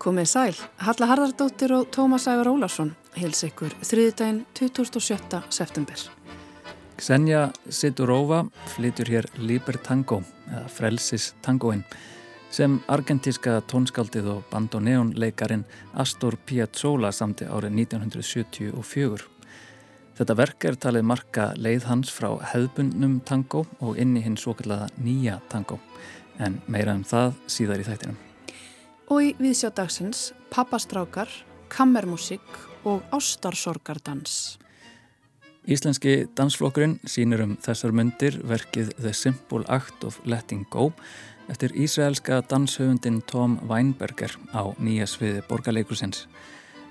Komið sæl, Halla Harðardóttir og Tómas Ævar Ólafsson hils ykkur þriðdægin 27. september. Xenja Sidurova flytur hér Liber Tango eða Frelsis Tangoin sem argentíska tónskaldið og bandoneonleikarin Astor Piazzolla samti árið 1974. Þetta verk er talið marka leið hans frá hefðbundnum tango og inn í hinn svo kallaða nýja tango en meira um það síðar í þættinum. Og í viðsjá dagsins pappastrákar, kammermusik og ástarsorgardans. Íslenski dansflokkurinn sínur um þessar myndir verkið The Simple Act of Letting Go eftir ísraelska danshöfundin Tom Weinberger á nýja sviði borgarleikusins.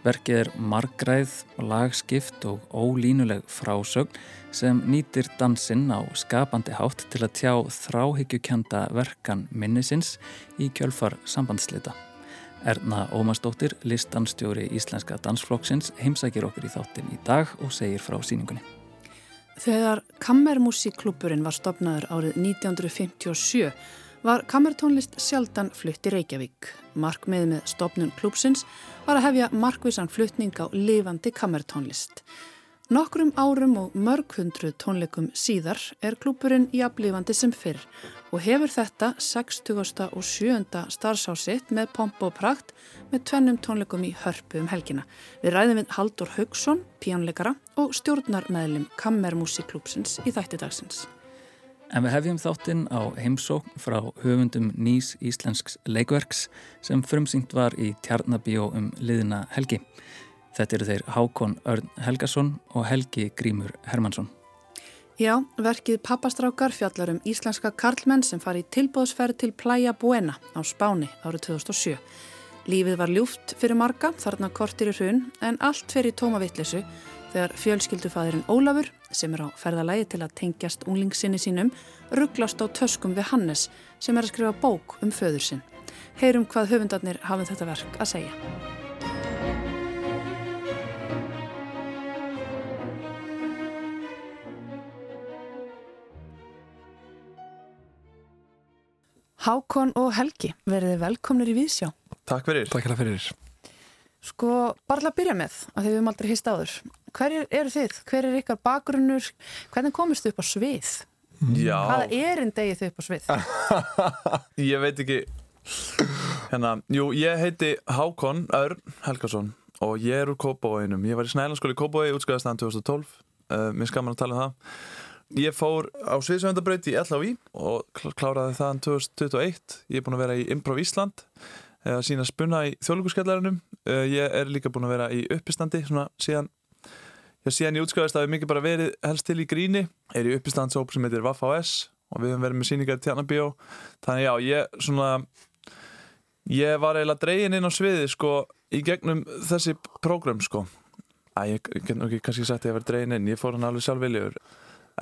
Verkið er margræð, lagskipt og ólínuleg frásögn sem nýtir dansinn á skapandi hátt til að tjá þráhyggjukjanda verkan minnisins í kjölfar sambandslita. Erna Ómarsdóttir, listanstjóri Íslenska dansflokksins, heimsækir okkur í þáttin í dag og segir frá síningunni. Þegar Kammermusikklúpurinn var stopnaður árið 1957 var kammertónlist sjaldan flutt í Reykjavík. Markmið með stopnun klúpsins var að hefja markvísan fluttning á lifandi kammertónlist. Nokkrum árum og mörg hundru tónleikum síðar er klúpurinn jafnlifandi sem fyrr og hefur þetta 60. og 7. starfsásitt með pomp og prakt með tvennum tónleikum í hörpu um helgina. Við ræðum við Haldur Haugsson, píjónleikara og stjórnarmeðlim Kammermusikklúpsins í þættidagsins. En við hefjum þáttinn á heimsókn frá höfundum nýs íslensks leikverks sem frumsyngt var í Tjarnabíó um liðina Helgi. Þetta eru þeir Hákon Örn Helgason og Helgi Grímur Hermansson. Já, verkið Pappastrákar fjallar um íslenska karlmenn sem fari í tilbóðsferð til Playa Buena á Spáni árið 2007. Lífið var ljúft fyrir marga, þarna kortir í hrun, en allt fer í tóma vittlisu þegar fjölskyldufæðurinn Ólafur, sem er á ferðalagi til að tengjast unglingsinni sínum, rugglast á töskum við Hannes sem er að skrifa bók um föður sinn. Heyrum hvað höfundarnir hafið þetta verk að segja. Hákon og Helgi, verið velkomnir í Vísjá. Takk fyrir. Takk fyrir. Sko, bara til að byrja með, að þið hefum aldrei hýst áður. Hver eru þið? Hver er ykkar bakgrunnur? Hvernig komist þið upp á svið? Já. Hvaða erinn degið þið upp á svið? ég veit ekki. Hérna, jú, ég heiti Hákon Örn Helgason og ég er úr Kópavóinum. Ég var í Snælanskóli Kópavói, útskæðast aðan 2012. Uh, mér skaman að tala um það. Ég fór á sviðsöndabraut í LHV og kláraði það 2021. Ég er búin að vera í Improv Ísland að sína spunna í þjóðluguskjallarunum. Uh, ég er líka búin að vera í uppistandi svona síðan Já, síðan ég útskjáðist að við mikið bara verið helst til í gríni, er í uppistandsóp sem heitir Vaffa.s og við höfum verið með síningar í Tjarnabíó, þannig já, ég svona ég var eiginlega dregin inn á sviði sko í gegnum þessi prógram sko. Að ég get nú ekki kannski sagt að ég var dregin inn, ég fór hann alveg sjálfviljur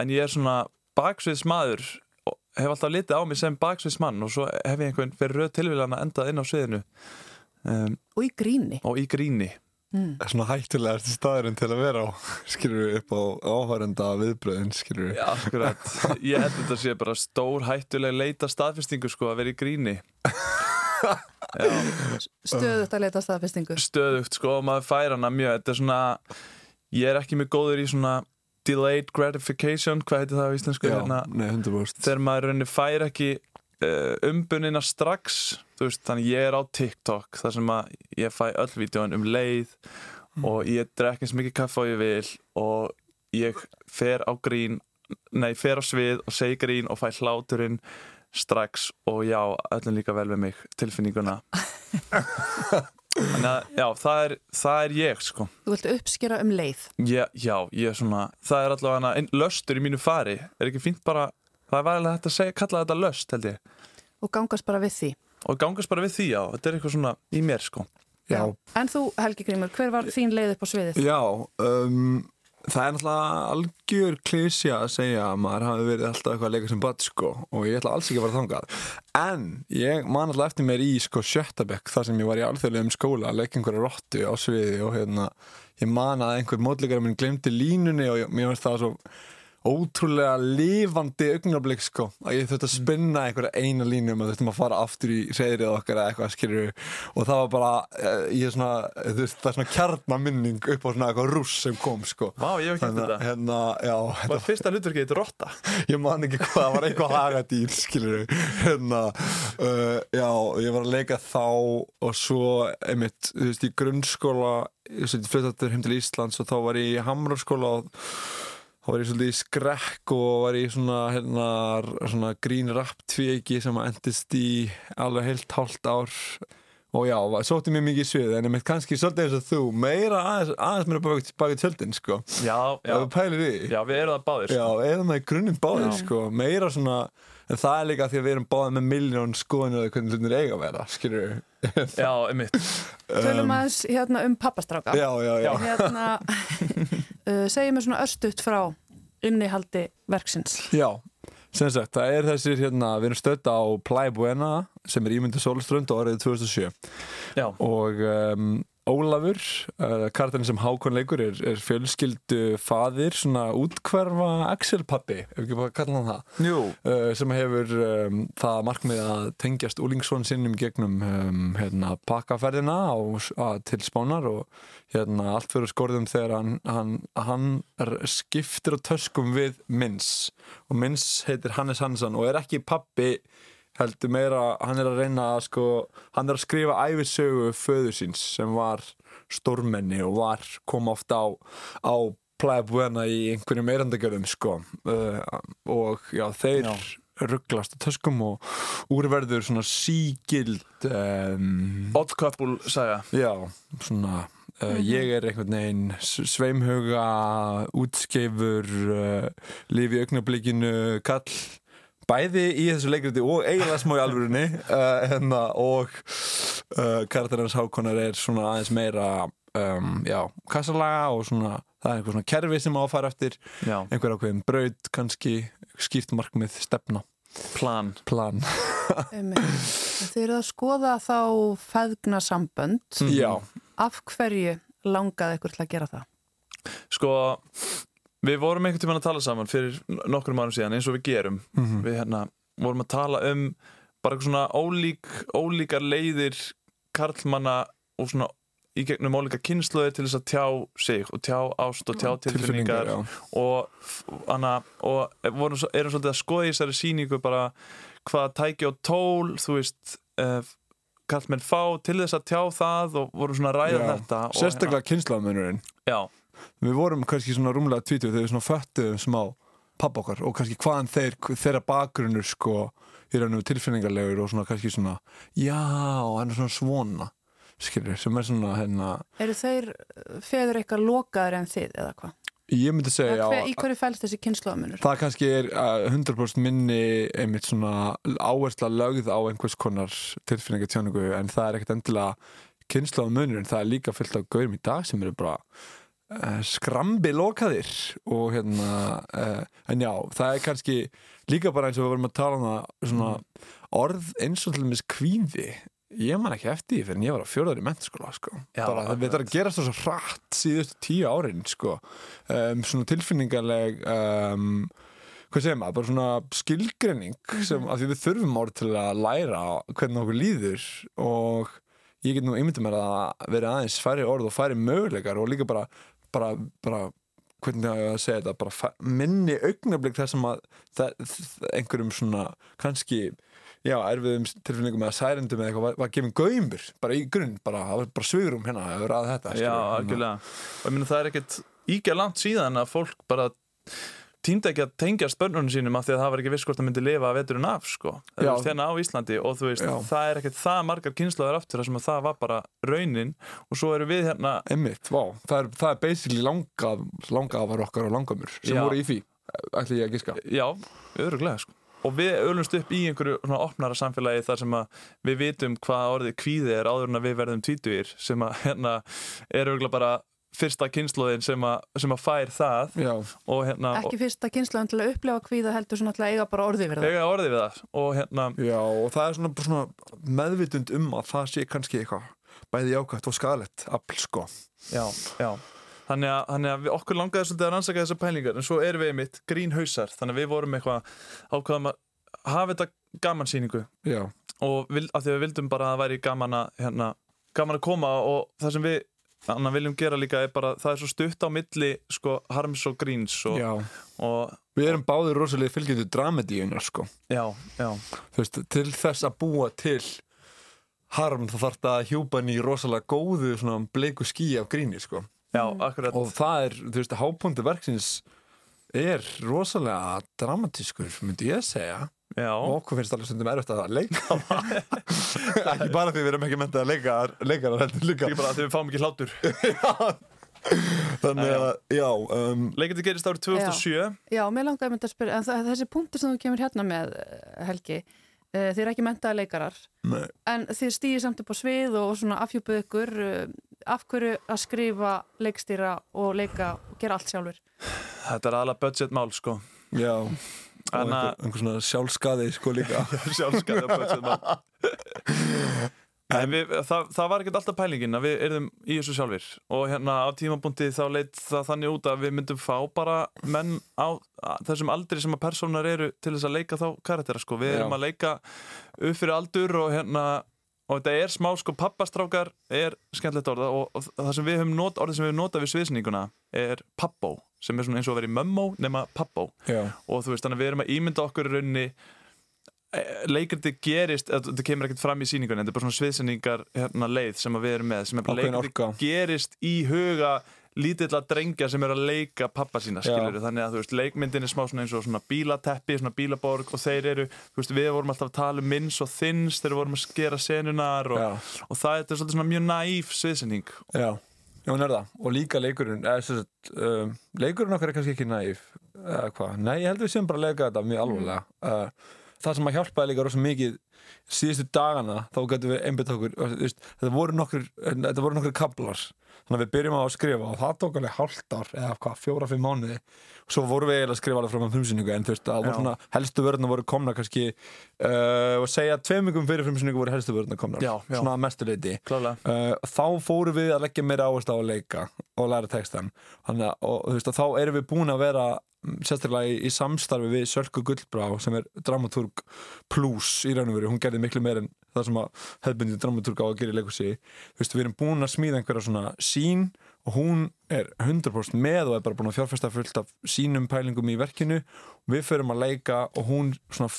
en ég er svona baksviðsmaður og hef alltaf litið á mig sem baksviðsmann og svo hef ég einhvern fyrir röð tilvíðan að endað inn á sviðinu. Um, og í gríni. og í gríni. Mm. Svona hættulega erstu staðurinn til að vera á skilur við upp á áhærenda viðbröðin skilur við Já, akkurat, ég held þetta að sé bara stór hættulega leita staðfestingu sko að vera í gríni. Stöðugt að leita staðfestingu. Stöðugt sko og maður fær hana mjög. Þetta er svona, ég er ekki mjög góður í svona delayed gratification hvað heitir það á íslensku? Já, hérna, nei, 100% Þegar maður raunir fær ekki uh, umbunina strax veist, þannig ég er á TikTok þar sem að ég fæ öll vídjóin um leið mm. og ég drekk eins mikið kaffa og ég vil og ég fer á grín nei, fer á svið og segi grín og fæ hláturinn strax og já, öllum líka vel með mig tilfinninguna þannig að já, það er, það er ég sko. Þú vilt uppskera um leið. Já, já, ég er svona það er allavega einn löstur í mínu fari. Er ekki fínt bara, það er varlega hægt að segja, kalla þetta löst held ég. Og gangast bara við því. Og gangast bara við því, já, þetta er eitthvað svona í mér sko. Já. En þú Helgi Grímur, hver var þín leið upp á sviðið? Já, um, það er náttúrulega algjör klísja að segja að maður hafi verið alltaf eitthvað að leika sem bad sko og ég ætla alls ekki að fara þangað. En ég man alltaf eftir mér í sko Sjötabekk þar sem ég var í alþjóðlegum skóla að leika einhverja róttu á sviði og hérna ég man að einhver mótleikar minn glemdi línunni og ég, mér finnst það svo ótrúlega lifandi augnablik sko. Að ég þurfti að spinna einhverja eina línu um að þurftum að fara aftur í reyðrið okkar eða eitthvað skilur og það var bara eh, ég er svona, þú veist, það er svona kjarnaminning upp á svona eitthvað rúss sem kom sko. Vá, ég hef ekki eftir þetta. hérna, já, Var fyrsta hlutverkið þetta rotta? ég man ekki hvað, það var eitthvað hagadýr skilur hérna, uh, já, ég var að leika þá og svo, einmitt, þú veist, í grunnskóla ég flyttat þá var ég í ég svolítið í skrekk og var ég svona, hérna, svona grín rap tviki sem að endist í alveg heilt hálft ár. Og já, var- sótti mér mikið í svið en einmitt kannski svolítið eins og þú meira aðeins, aðeins mér baka, baka tjöldin sko, Já, já, í já, við erum það báðir Já, sko. eða með grunninn báðir sko, meira svona en það er líka því að við erum báðir með miljón skoðinu eða hvernig hlutinir eiga að vera, skilur Já, einmitt. Tölum aðeins hérna um pappastráka. Já, já, já, Hérna, uh, segjum við svona örstutt frá innihaldi verksins. já sem sagt, það er þessir hérna, við erum stödd á Playa Buena sem er ímyndu Sólströnd og árið 2007 Já, og um, Ólafur, uh, kartan sem Hákon leikur er, er fjölskyldu faðir, svona útkverfa Axel pappi, ef ekki bara kalla hann það. Uh, sem hefur um, það markmið að tengjast úlingsson sinnum gegnum um, hérna, pakkaferðina á, að, til spánar og hérna, allt fyrir skorðum þegar hann, hann, hann skiptir á töskum við Minns. Og Minns heitir Hannes Hansson og er ekki pappi heldur meira, hann er að reyna að sko, hann er að skrifa æfisögu föður síns sem var stórmenni og var, kom oft á, á Buena í einhverjum eirandagjörðum sko. Uh, og já, þeir Já. rugglast á töskum og úrverður svona sígild um, Odd couple saga. Já, svona uh, ég er einhvern veginn sveimhuga útskeifur uh, lifi í augnablikinu kall bæði í þessu leikriti og eiginlega smá í alvörunni uh, hérna, og uh, karakterins Hákonar er svona aðeins meira um, já, kassalaga og svona það er eitthvað svona kerfi sem á að fara eftir Já, einhver ákveðin braut kannski skýrt markmið stefna, plan plan. Þið eru að skoða þá feðgna sambönd. já, Af hverju langaði ykkur til að gera það? Sko, við vorum einhvern tímann að tala saman fyrir nokkrum árum síðan eins og við gerum Mhm. Við hérna vorum að tala um bara eitthvað svona ólík, ólíkar leiðir karlmanna og svona í gegnum ólíka kynnslöði til þess að tjá sig og tjá ást og tjá tilfinningar og, hana, og vorum, erum svolítið að skoða í þessari sýningu bara hvað tæki og tól þú veist uh, kallmenn fá til þess að tjá það og vorum svona að ræða Já. þetta sérstaklega kynslaðmunurinn já, við vorum kannski svona rúmlega 20 þegar við svona föttuðum smá pappa okkar og kannski hvaðan þeir, þeirra bakgrunnur sko í rauninu tilfinningarlegur og svona kannski svona já, hann er svona svona skilur, sem er svona hérna Eru þeir uh, feður eitthvað lokaður en þið eða hvað? ég myndi segja já, í hverju fælst þessi kynnslóðamunur? það kannski er uh, 100% minni einmitt svona áhersla lögð á einhvers konar tilfinningatjónugu en það er ekkert endilega kynnslóða munur en það er líka fyllt af gaurum í dag sem eru bara skrambi lokaðir og hérna uh, en já, það er kannski líka bara eins og við vorum að tala um það svona orð eins og til dæmis kvíði ég man ekki eftir því fyrir en ég var á fjóðar í mentaskóla sko. Það veit að gerast það svo hratt síðustu tíu árin sko. um, svona tilfinningarleg um, hvað segir maður, bara svona skilgreining sem að því við þurfum árið til að læra hvernig okkur líður og ég get nú einmyndið mér að vera aðeins færi orð og færi möguleikar og líka bara, bara, bara hvernig á ég að segja þetta, bara minni augnablík þar sem að það, það, einhverjum svona kannski já, erfiðum tilfinningum eða særendum eða eitthvað var, var gefin gaumur, bara í grunn bara, það bara svigrum hérna að vera að þetta já, skilurðu. algjörlega og ég meina það er ekkert íkja langt síðan að fólk bara týndi ekki að tengja spörnunum sínum af því að það var ekki viss hvort það myndi lifa að veturinn af sko. það er þérna á Íslandi og þú veist, Já. það er ekkert það margar kynslaður aftur þar sem að það var bara raunin og svo eru við hérna Einmitt, vá, það er, það er basically langa, langa afar okkar og langamur sem Já. voru í því, ætli ég að giska Já, öruglega sko. Og við ölumst upp í einhverju svona opnara samfélagi þar sem að við vitum hvað orðið kvíði er áður en að við verðum tvítugir sem að hérna er öruglega bara fyrsta kynnslóðin sem að, sem að fær það og hérna Ekki fyrsta kynnslóðan til að upplefa kvíða heldur svona eiga bara orðið við það. eiga orðið við það og hérna já, og það er svona, bara svona meðvitund um að það sé kannski eitthvað bæði jákvæmt og skadalegt afl, sko. Já, já. Þannig að, þannig að við, okkur langaði svolítið að rannsaka þessar pælingar en svo erum við mitt grínhausar. Þannig að við vorum eitthvað ákvaðum að hafa þetta gamansýningu Já, og vil, að því að við vildum bara að það væri gaman að hérna, gaman að koma og það sem við Anna viljum gera líka er bara það er svo stutt á milli sko harms og gríns og, og Við erum báðir rosalega fylgjendur dramedíunar sko. Já, já, veist, til þess að búa til harm þá þarf það að hjúpa hann í rosalega góðu svona bleiku skí af gríni sko. Já, og það er, þú veist, hápunkti verksins er rosalega dramatískur, myndi ég segja já, og okkur finnst alveg stundum erfitt að leika. Það. ekki bara því við erum ekki mentið að leika leikara heldur líka. Ekki bara að því við fáum ekki hlátur. Þannig að, já um, leikandi gerist árið 2007 Já, mér langaði myndi að spyrja, en það- þessi punktur sem þú kemur hérna með, eh, Helgi, uh, þið er ekki mentaði leikarar, nei, en þið stýðir samt upp á svið og svona afhjúpuð ykkur, uh, af hverju að skrifa, leikstýra og leika og gera allt sjálfur? þetta er aðalega budgetmál sko. Já Anna- einhver, einhver svona sjálfskaði sko líka. En við, það, það var ekkert alltaf pælingin að við erðum í þessu sjálfur og hérna á tímabúndi þá leitt það þannig út að við myndum fá bara menn á þessum aldri sem að persónar eru til þess að leika þá karaktera sko, við Já. erum að leika upp fyrir aldur og hérna og þetta er smá sko, pappastrákar er skemmtilegt orða og, og það sem við höfum not, orðið sem við höfum notað við sviðsninguna er pappó, sem er svona eins og að vera í mömmó nema pappó. Já, og þú veist þannig að við erum að ímynda okkur í rauninni leikrandi gerist, þetta kemur ekkert fram í síningunni þetta er bara svona sviðsendingar hérna, leið sem við erum með, sem er bara leikrandi gerist í huga lítilla drengja sem eru að leika pappa sína skilur þannig að þú veist, leikmyndin er smá svona eins og svona bílateppi, svona bílaborg og þeir eru, þú veist, við vorum alltaf að tala um minns og þins við vorum að skera senunar og, og það er svolítið svona mjög næf sviðsending. Já Já, hún er það. Og líka leikurinn, eða sagt, um, leikurinn okkar er kannski ekki næf, eða hvað? Nei, ég held við sem bara að leika þetta mjög alvarlega. Uh, það sem að hjálpaði líka rosa mikið síðustu dagana, þá getum við einbytt okkur, þetta voru nokkur, þetta voru nokkur kablar. Þannig að við byrjum á að skrifa og það tók alveg hálft ár, eða hvað, fjóra, fimm mánuði. Og svo vorum við eiginlega að skrifa alveg fram á frumsýningu, en þú veist, það voru svona, helstu vörðuna voru komna kannski, uh, og segja tveimugum fyrir frumsýningu voru helstu vörðuna komnar. Já, já. Svona að mestu leiti. klálega Uh, þá fórum við að leggja meira áherslu á að leika og læra textan þannig að og, þú veist, þá erum við búin að vera sérstaklega í, í samstarfi við Sölku Gullbrá sem er dramaturg plus í raun og veru, hún gerði miklu meir en það sem að hefðbundið dramaturg á að gera í leikursi þú veist, við erum búin að smíða einhverja svona sín og hún er 100% með og er bara búin að fjárfesta fullt af sínum pælingum í verkinu. Við förum að leika og hún svona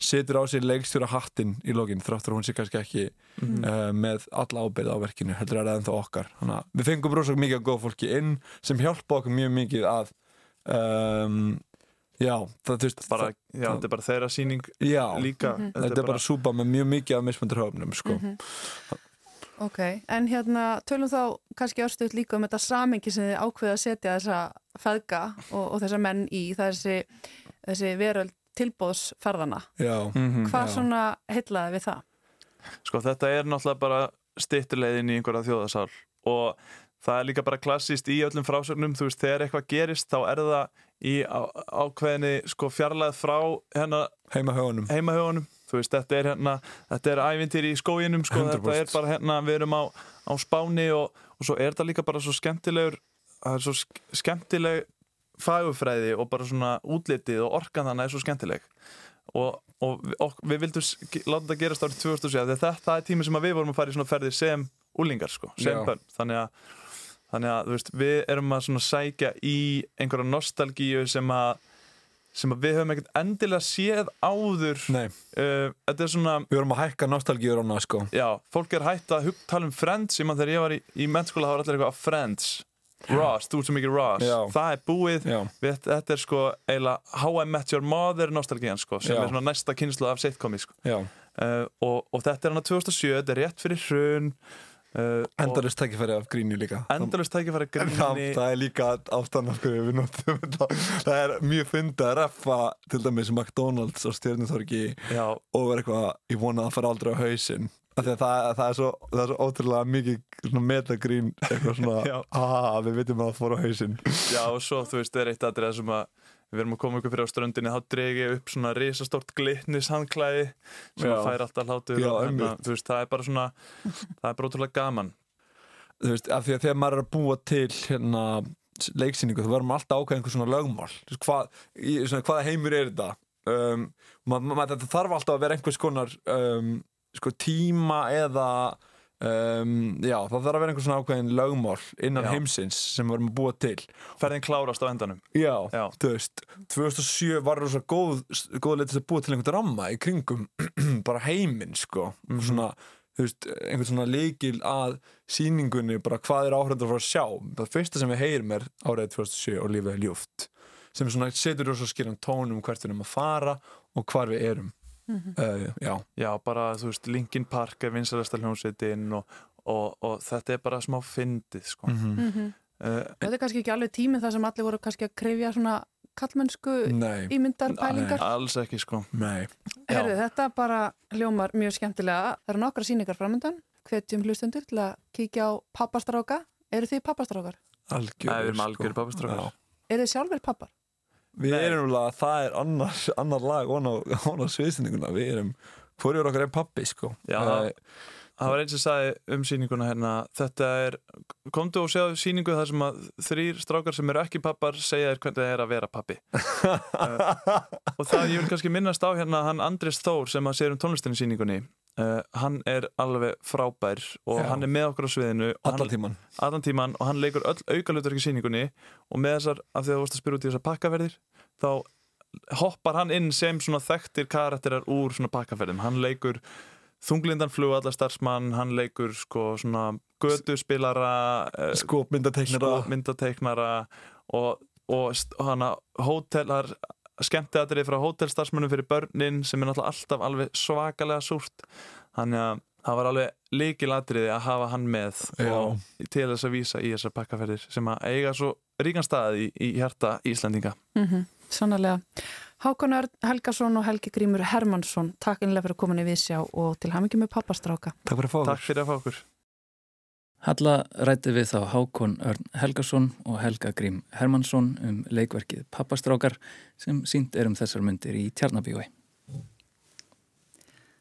setur á sig leikstjóra hattinn í lokin þráttur að hún sé kannski ekki uh, með alla ábyrð á verkinu heldur er það ennþá okkar. Þannig að við fengum rosalega mikið af góð fólki inn sem hjálpa okkur mjög mikið að um, já, það þú veist bara, það, já, þetta er bara þeirra síning já, líka þetta er bara súpa með mjög mikið af mismundur höfnum sko. Ok, en hérna tölum þá kannski örstuðt líka um þetta samengi sem þið ákveða að setja þessa feðga og, og þessa menn í þessi, þessi veröld tilbóðsferðana. já, Mhm. Hvað Já. svona heitlaði við það? Sko þetta er náttúrulega bara stittuleiðin í einhverja þjóðasál og það er líka bara klassist í öllum frásögnum, þú veist, þegar eitthvað gerist þá er það í ákveðinni sko fjarlæð frá hérna heima heimahögunum, þú veist, þetta er hérna þetta er ævintir í skóginum, sko 100%. þetta er bara hérna, við erum á, á spáni og, og svo er þetta líka bara svo skemmtilegur það er svo sk skemmtileg fagufræði og bara svona útlitið og orkan þannig er svo skemmtileg. Og, og, og við vildum láta þetta gerast árið 2007 þegar þetta er tími sem við vorum að fara í svona ferði sem úlingar sko, sem bönn þannig að, þannig að veist, við erum að sækja í einhverja nostalgíu sem að sem við höfum ekkert endilega séð áður Nei, uh, þetta er svona við vorum að hækka nostalgíur ána sko. já, fólk er hægt að tala um Friends ég mann þegar ég var í, í mennskóla þá var allir eitthvað að Friends Ross, þú svo mikið Ross Já. það er búið, við, þetta er sko eiginlega How I Met Your Mother nostalgían sko, sem Já. er svona næsta kynslu af sitcomi sko. Uh, og, og þetta er hann að 2007, þetta er rétt fyrir hrun uh, endalist tækifæri af gríni líka. endalust tækifæri það, gríni. Það er líka ástæðan af hverju við notum það er mjög fyndið að reffa til dæmis McDonalds og stjörnuþorgi og vera eitthvað, ég vona að það fara aldrei á hausinn. Af því að það, það, er svo, það er svo ótrúlega mikið metagrín eitthvað svona, ah, við veitum að það fór á hausinn. Já, og svo þú veist, það er eitt aðrið sem að við erum að koma ykkur fyrir á ströndinni þá dregi ég upp svona risastort glitnis handklæði sem Já. að færa alltaf hlátur Já, og hérna, einmitt. þú veist, það er bara svona það er bara ótrúlega gaman þú veist, af því að þegar maður er að búa til hérna leiksýningu þá verður maður alltaf ákveð einhver svona lögmál Þú veist, hvað, í, svona, hvaða heimur er þetta um, maður, maður, þetta þarf alltaf að vera einhvers konar um, sko, tíma eða um, já, það þarf að vera einhver svona ákveðin lögmál innan Já. heimsins sem við verðum að búa til ferðin klárast á endanum Já, Já. þú veist 2007 var rosa góð góð leið til að búa til einhvern ramma í kringum bara heiminn sko Mhm. svona, þú veist, einhvern svona leikil að sýningunni bara hvað er áhörður að fara að sjá það fyrsta sem við heyrum er árið 2007 og lífið er ljúft sem svona setur rosa skýran tón um hvert við erum að fara og hvar við erum uh, Já, Já, bara, þú veist, Linkin Park er vinsalasta hljómsveitin og, og, og þetta er bara smá fyndið, sko. Mhm. Uh, Þetta er kannski ekki alveg tíminn þar sem allir voru kannski að krifja svona kallmennsku nei, ímyndar pælingar. alls ekki, sko. nei Herðu, þetta bara hljómar mjög skemmtilega. Það eru nokkra sýningar framöndan. Hvetjum hlustendur til að kíkja á pappastráka. Eru þið pappastrákar? algjör Nei, við erum algjörir pabbastrákar. Eru þið sjálfur pappar? Við Nei. erum alveg að það er annar, annar lag on á, on á sviðsendinguna Við erum, hvorjur okkar er pappi sko Já, Eh, Það var eins sem sagði um sýninguna hérna, þetta er, komdu og séu sýningu þar sem að þrýr strákar sem eru ekki pappar segja þér hvernig það er að vera pappi. uh, og það ég vil kannski minnast á hérna hann Andris Þór sem að segja um tónlistinni sýningunni. Uh, hann er alveg frábær og Já. hann er með okkur á sviðinu. Allan tíman allan tíman og hann leikur öll aukalutur ekki sýningunni og með þessar, af því að þú varst að spyrja út í þessar pakkaferðir þá hoppar hann inn sem svona þekktir karakterar úr svona pakkaferðum, hann leikur þunglindan flugvallar starfsmann hann leikur sko svona göduspilara uh, Skopmyndateiknara. myndateiknara og, og hana hótelar skemmtiatrið frá hótelstarfsmönnum fyrir börnin sem er náttúrulega alltaf alveg svakalega súrt. Þannig að það var alveg líkilatriði að hafa hann með til þess að vísa í þessar pakkaferðir sem að eiga svo ríkan stað í, í hjarta Íslandinga Mm Sannarlega. Hákon Örn Helgason og Helgi Grímur Hermansson, takk innlega fyrir að koma í viðsjá og til hamingjum með pappastráka. Takk fyrir að fá Takk fyrir að fá okkur Halla rætti við þá Hákon Örn Helgason og Helga Grím Hermansson um leikverkið Pappastrákar sem sínt er um þessar myndir í Tjarnabíói.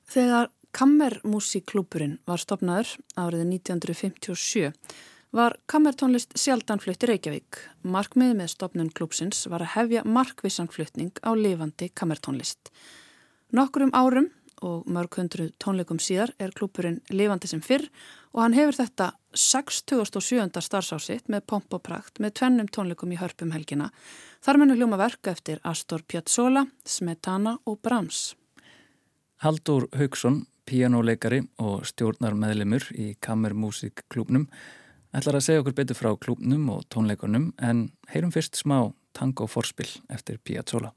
Þegar Kammermusikklúpurinn var stopnaður árið 1957 var kammertónlist sjaldan flutt í Reykjavík. Markmið með stopnun klúpsins var að hefja markvissan flutning á lifandi kammertónlist. Nokkurum árum og mörg hundru tónleikum síðar er klúpurinn lifandi sem fyrr og hann hefur þetta 67. starfsásitt með pomp og prakt með tvennum tónleikum í hörpum helgina. Þar munur hljóma verka eftir Astor Piazzolla, Smetana og Brahms. Haldur Haugsson, píjánuleikari og stjórnarmeðlimur í Kammermusikklúbnum ætlar að segja okkur betur frá klúbnum og tónleikunum en heyrum fyrst smá tango forspill eftir Piazzolla.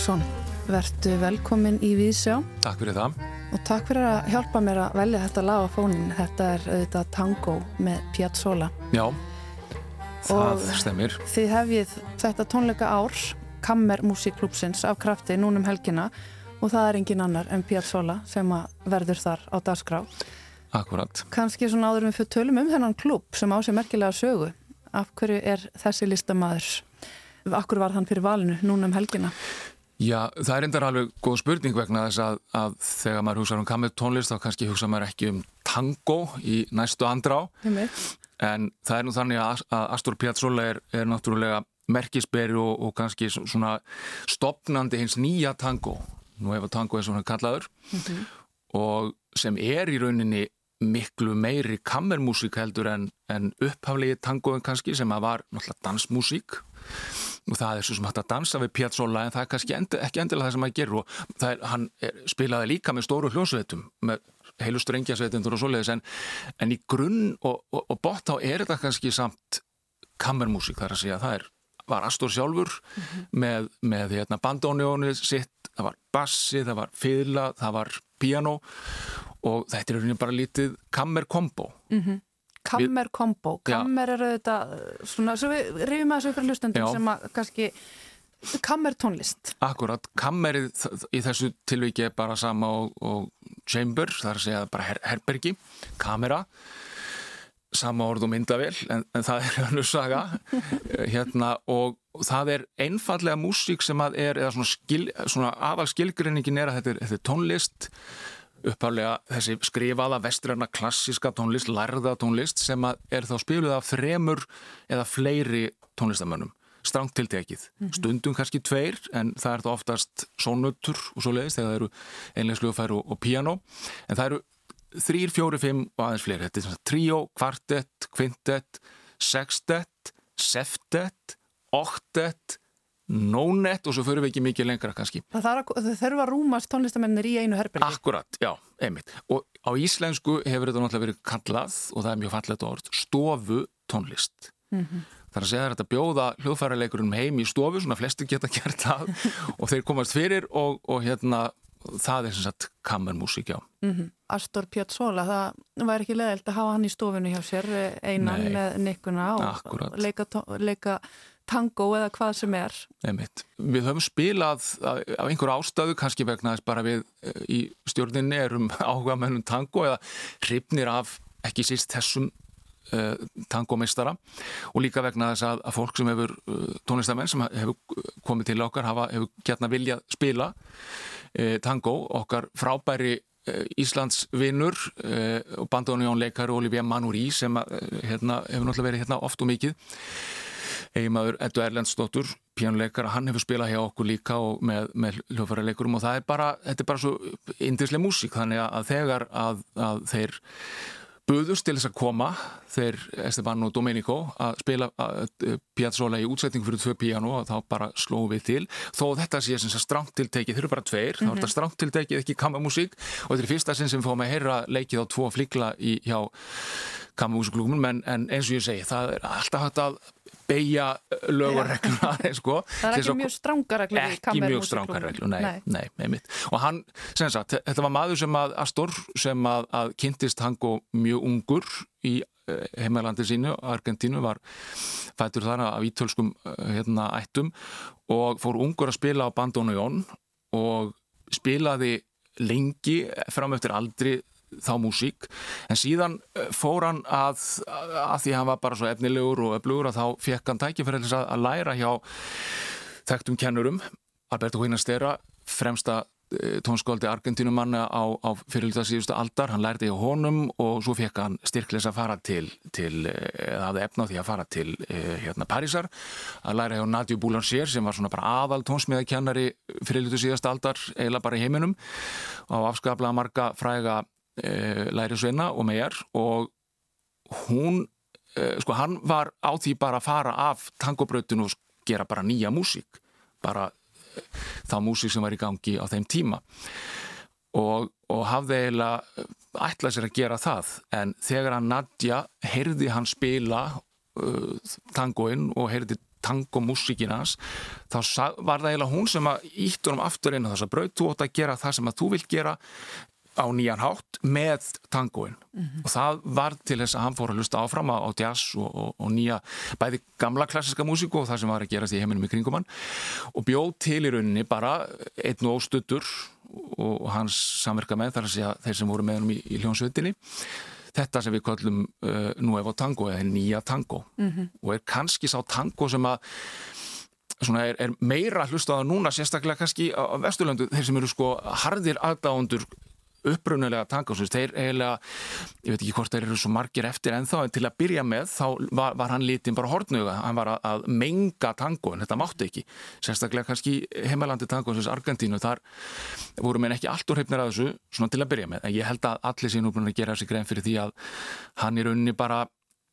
Haugsson, vertu velkomin í Víðsjá Takk fyrir það. og takk fyrir að hjálpa mér að velja þetta lag á fónin. Þetta er auðvitað tango með Piazzolla. Já, það Og- stemir. Þið hefjið þetta tónleika ár, Kammer Musikklúpsins af krafti núnum helgina og það er engin annar en Piazzolla sem verður þar á dagskrá. Akkurat. Kanski svona áður við tölum um þennan klúb sem á sig merkilega sögu. Af hverju er þessi listamaður? Akkur var hann fyrir valinu núnum helgina? Já, það er endar alveg góð spurning vegna þess að, að þegar maður hugsa um kammer tónlist þá kannski hugsa maður ekki um tango í næstu andrá. En það er nú þannig að, að Astor Piazzolla er, er náttúrulega merkisberi og, og kannski svona stopnandi hins nýja tango. Nú hefur tango eins og hann kallaður. Og sem er í rauninni miklu meiri kammermúsík heldur en, en upphaflegi tangoin kannski sem að var náttúrulega dansmúsík og það er svo sem hægt að dansa við Piazzolla en það er kannski endi, ekki endilega það sem hann gerur og er, hann er, spilaði líka með stóru hljósveitum með heilu strengjasveitundur og svoleiðis en, en í grunn og, og, og bort á er þetta kannski samt kammermúsík þar að segja það er var Astor sjálfur mm -hmm. með, með hérna, bandónjónu sitt, það var bassi, það var fyrla, það var piano og þetta er bara lítið kammerkombo mm -hmm. Kammerkombo, kammer eru þetta svona, svo við rifjum að þessu ykkur hlustendum sem að kannski kammertónlist Akkurat, kammerið í þessu tilviki er bara sama og, og chamber, það er að segja bara her herbergi, kamera sama orð og myndavel en, en það er hannu saga. Hérna og það er einfallega músík sem að er eða svona, skil, svona afal skilgrinningin er að þetta er, þetta er tónlist upphálega þessi skrifaða vestræna klassiska tónlist, lærða tónlist sem er þá spiluð af þremur eða fleiri tónlistamönnum strangt tiltekið, mm -hmm. stundum kannski tveir en það er þá oftast sónutur og svo leiðist þegar það eru einlegsluðfæru og, og piano en það eru þrýr, fjóri, fimm og aðeins fleiri. Þetta er svona tríó, kvartett, kvintett, sextett, seftett, oktett, nónett og svo fyrir við ekki mikið lengra kannski. Það þurfa að rúmast tónlistamennir í einu herbergi. Akkurat, já, einmitt. Og á íslensku hefur þetta náttúrulega verið kallað, og það er mjög fallet orð, stofu tónlist. Mm -hmm. Það er að segja þetta bjóða hljóðfæraleikurinn heim í stofu, svona flesti geta gert það og þeir komast fyrir og, og hérna það er sem sagt kammermusík, já. Mm -hmm. Astor Piazzolla, það var ekki leðilt að hafa hann í stofinu hjá sér einan Nei. með nikkuna og leika, leika tango eða hvað sem er. Einmitt. Við höfum spilað af einhver ástöðu, kannski vegna þess bara við eh, í stjórninni erum áhuga mennum tango eða hrifnir af ekki síst þessum uh, tangomeistara og líka vegna þess að, að fólk sem hefur uh, tónlistamenn sem hefur komið til okkar hafa, hefur gætna viljað spila uh, tango, okkar frábæri Eh, Íslands vinnur eh, og bandónjónleikar Olivia Manúri sem eh, hérna, hefur náttúrulega verið hérna oft og mikið eiginmaður Eddu Erlendsdóttur pjánuleikar, hann hefur spilað hjá okkur líka og með, með hljófæra-leikurum og það er bara, þetta er bara svo indislega músík þannig að þegar að, að þeir buðust til þess að koma þeir Esteban og Domenico að spila Piazzolla í útsetning fyrir tvö piano og þá bara slóum við til þó þetta sé sem stránt tiltekið, þeir eru bara tveir mm -hmm. þá er þetta mhm. stránt tiltekið, ekki kammermusík og þetta er fyrsta sinn sem fóðum að heyra leikið á tvo flikla í, hjá kammermusiklúkum en, en eins og ég segi, það er alltaf hægt að beigja lögurregluna sko. það er ekki mjög strángar reglur ekki mjög strángar reglur, nei, nei. nei og hann, sem sagt, þetta var maður sem að Astor, sem að, að kynntist hann og mjög ungur í heimalandi sínu, Argentínu var fættur þar af ítölskum hérna, ættum og fór ungur að spila á bandónu Jón og spilaði lengi fram eftir aldri þá músík. En síðan eh, fór hann að, að því hann var bara svo efnilegur og öflugur að þá fekk hann tækifærið að, að læra hjá þekktum kennurum. Alberto Huynastera, fremsta eh, tónskóldi Argentínumanna á, á fyrirluta síðustu aldar, hann lærði hjá honum og svo fekk hann styrkleis að fara til, til eh, eða hafði efna á því að fara til hérna Parísar, að læra hjá Nadia Boulanger sem var svona bara aðal tónsmiðakennari fyrirlutu síðustu aldar eiginlega bara í heiminum og afskaplega marga fræga e, Læri Sveina og megar og hún, e, sko hann var á því bara að fara af tangobrautinu og gera bara nýja músík bara e, þá músík sem var í gangi á þeim tíma. Og, og hafði eiginlega ætlað sér að gera það en þegar hann Nadja heyrði hann spila uh, tangoinn og heyrði tangomúsíkinans þá var það eiginlega hún sem að ítt honum aftur inn á þess að braut. Þú ótt að gera það sem að þú vilt gera á nýjan hátt með tangoin mm -hmm. og það var til þess að hann fór að lusta áfram á jazz og, og, og nýja bæði gamla klassiska músíku og það sem var að gerast í heiminum í kringum hann og bjóð til í rauninni bara einn og óstuttur og hans samverka með þar að segja þeir sem voru með hann í, í hljónsveitinni þetta sem við kallum uh, nú ef á tango eða nýja tango mm -hmm. og er kannski sá tango sem að Er, er meira hlustaða núna sérstaklega kannski á Vesturlöndu þeir sem eru sko hardir aðdáðundur upprunulega tankásins, þeir eiginlega ég veit ekki hvort þeir eru svo margir eftir en þá en til að byrja með þá var, var hann lítinn bara hortnuga, hann var að, að menga tangóin, þetta mátti ekki sérstaklega kannski heimalandi tangónsins Argentínu, þar voru mér ekki allt úr hefnir að þessu, svona til að byrja með en ég held að allir sín úr að gera þessi grein fyrir því að hann er unni bara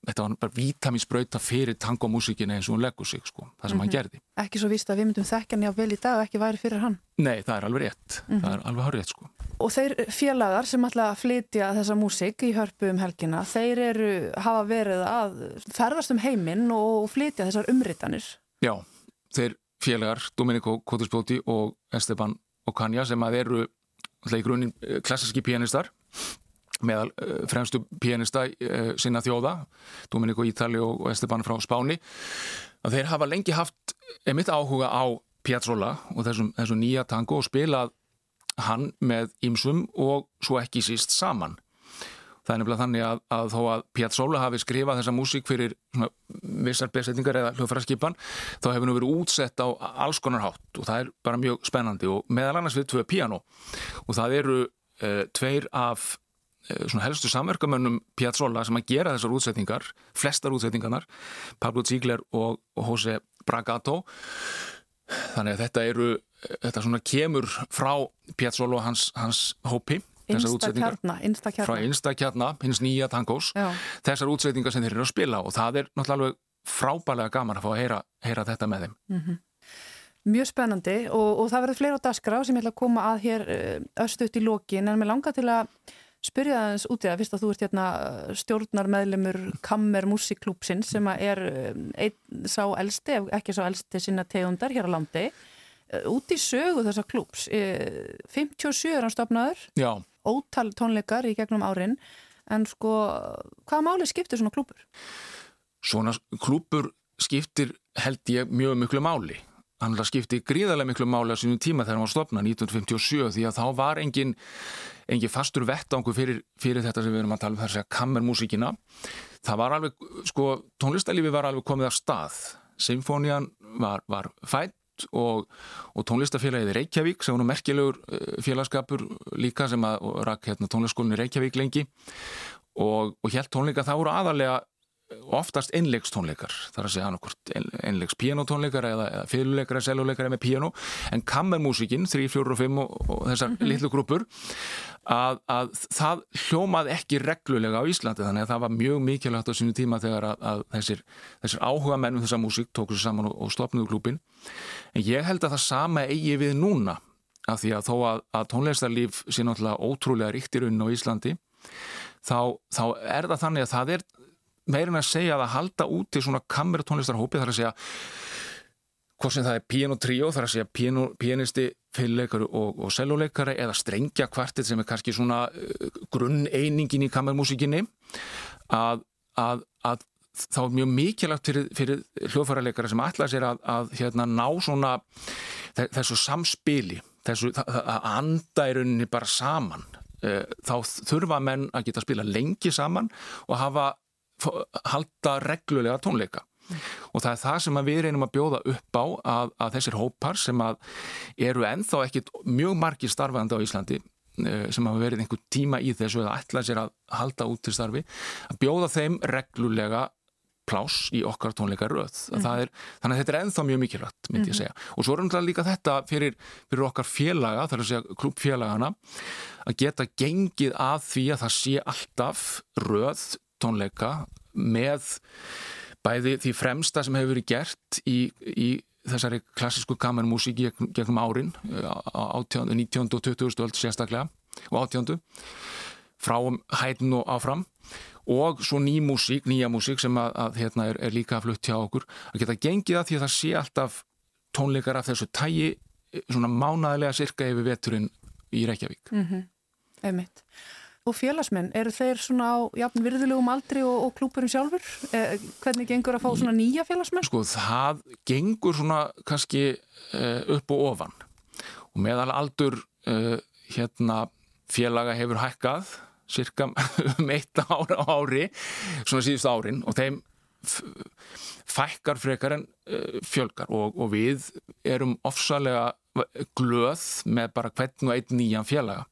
þetta var bara vítaminsbrauta fyrir tangomúsikin eins og hún leggur sig sko, það sem mm -hmm. hann mhm. gerði. Ekki svo vist að við myndum þekkja njá vel í dag og ekki væri fyrir hann? Nei, það er alveg rétt, mm -hmm. það er alveg hár rétt sko. Og þeir félagar sem ætla að flytja þessa músik í hörpu um helgina, þeir eru, hafa verið að ferðast um heiminn og flytja þessar umritanir? Já, þeir félagar, Domenico Kotusbóti og Esteban Okanja sem að eru í grunin eh, klassiski pianistar meðal uh, fremstu pianista uh, sinna þjóða, Domenico Ítali og Esteban frá Spáni þeir hafa lengi haft emitt áhuga á Piazzolla og þessum, þessum nýja tango og spilað hann með ýmsum og svo ekki síst saman. Það er nefnilega þannig að, að þó að Piazzolla hafi skrifað þessa músík fyrir vissar besetningar eða hljóðfæraskipan þá hefur nú verið útsett á alls konar hátt og það er bara mjög spennandi og meðal annars við tvö piano og það eru uh, tveir af uh, helstu samverkamönnum Piazzolla sem að gera þessar útsetningar, flestar útsetningarnar Pablo Ziegler og, Jose Bragato. Þannig að þetta eru þetta svona kemur frá Piazzolla og hans, hans hópi frá Instakjarna, hins nýja tangós. Þessar útsetningar sem þeir eru að spila og það er náttúrulega frábælega gaman að fá að heyra, heyra þetta með þeim. Mm -hmm. Mjög spennandi og, og það verður fleira á dasgra sem ég ætla að koma að hér eh, östuðt í lokin en mér langar til að spyrja það eins út í það, fyrst að þú ert hérna stjórnarmeðlemur Kammer Musikklúpsinn sem er eh, einn sá elsti, ekki sá elsti sinna tegundar hér á landi. eh, út í sögu þessa klúps 57 er hann stopnaður Já. Ótal tónleikar í gegnum árin. En sko, hvaða máli skiptir svona klúpur? Svona klúpur skiptir held ég mjög miklu máli. Hann skipti gríðarlega miklu máli á sínum tíma þegar hann var stopnað 1957 því að þá var engin, engin fastur vettangu fyrir, fyrir þetta sem við erum að tala um þess að kammermúsíkina. Það var alveg, sko, tónlistælífi var alveg komið af stað. Symfónian var, var fætt og, og tónlistafélagið Reykjavík sem var merkilegur eh, félagskapur líka sem að rakk hérna, tónlistskólinni Reykjavík lengi. Og, og helt tónleika það voru aðalega oftast einlegstónleikar þar að segja hann okkur einlegs pianotónleikar eða, eða fyrirleikar eða seljuleikar með piano en kammermúsikinn 3, 4 og 5 og, og þessar mm -hmm. litlu grúpur að, að það hljómað ekki reglulega á Íslandi þannig að það var mjög mikilvægt á sínu tíma þegar að, að þessir, þessir áhuga mennum þessa músík tóku sér saman og, og stopnuðu klúpin en ég held að það sama eigi við núna af því að þó að, að tónleistarlíf sé náttúrulega ótrúlega ríktir unn á Íslandi þá, þá er það þannig að það er meirin að segja að að halda út til svona kameratónlistarhópi þar að segja hvort sem það er pianotríó þar að segja piano, pianisti, fyrirleikari og, og seljuleikari eða strengja kvartit sem er kannski svona uh, grunneiningin í kamermúsikinni að, að, að þá er mjög mikilvægt fyrir, fyrir hljóðfærarleikari sem allar sér að, að hérna, ná svona þessu samspili þessu að anda í rauninni bara saman. Uh, þá þurfa menn að geta að spila lengi saman og hafa halda reglulega tónleika mm. og það er það sem við reynum að bjóða upp á að, að þessir hópar sem eru enþá ekkit mjög margir starfandi á Íslandi eh, sem hafa verið einhver tíma í þessu eða ætlað sér að halda út til starfi að bjóða þeim reglulega plás í okkar tónleika röð mm. er, þannig að þetta er enþá mjög mikilvægt myndi ég mhm. segja og svo er umtala líka þetta fyrir, fyrir okkar félaga, þar að segja klúpfélagana að geta gengið að því að það sé alltaf röð tónleika með bæði því fremsta sem hefur verið gert í, í þessari klassísku kamermúsík gegnum árin á 19. og 20. öll sérstaklega og 18. frá hættin og áfram og svo ný músík, nýja músík sem að, að hérna er, er líka flutt hjá okkur að geta gengið að því að það sé alltaf tónleikar af þessu tægi svona mánæðilega sirka yfir veturinn í Reykjavík mm -hmm. Einmitt og félagsmenn, eru þeir svona á jafn virðulegum aldri og, og klúpurum sjálfur? Eh, hvernig gengur að fá svona nýja félagsmenn? Sko það gengur svona kannski eh, upp og ofan og meðal aldur eh, hérna félaga hefur hækkað cirka um eitt ára ári svona síðust árin og þeim fækkar frekar en eh, fjölgar og, og við erum ofsalega glöð með bara hvern og einn nýjan félaga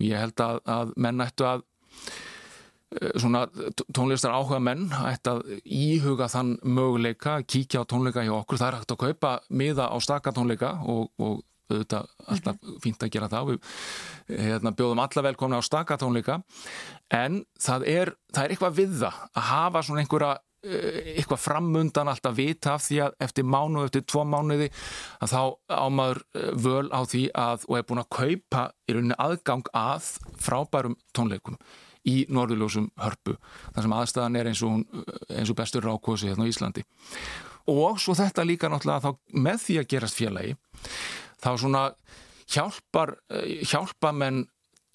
ég held að, að menn ættu að eh, svona tónlistar áhuga menn ættu að íhuga þann möguleika, kíkja á tónleika hjá okkur, það er hægt að kaupa miða á staka tónleika og, og auðvitað alltaf fínt að gera það. Við hérna, bjóðum alla velkomna á stakatónleika en það er, það er eitthvað við það að hafa svona einhverja eitthvað framundan alltaf vita af því að eftir mánu, eftir tvo mánuði að þá ámaður eh, völ á því að og er búin að kaupa í rauninni aðgang að frábærum tónleikum í norðurljósum hörpu þar sem aðstæðan er eins og, hún, eins og bestur rákósi hérna á Íslandi. Og svo þetta líka náttúrulega þá með því að gerast félagi þá svona hjálpar hjálpa menn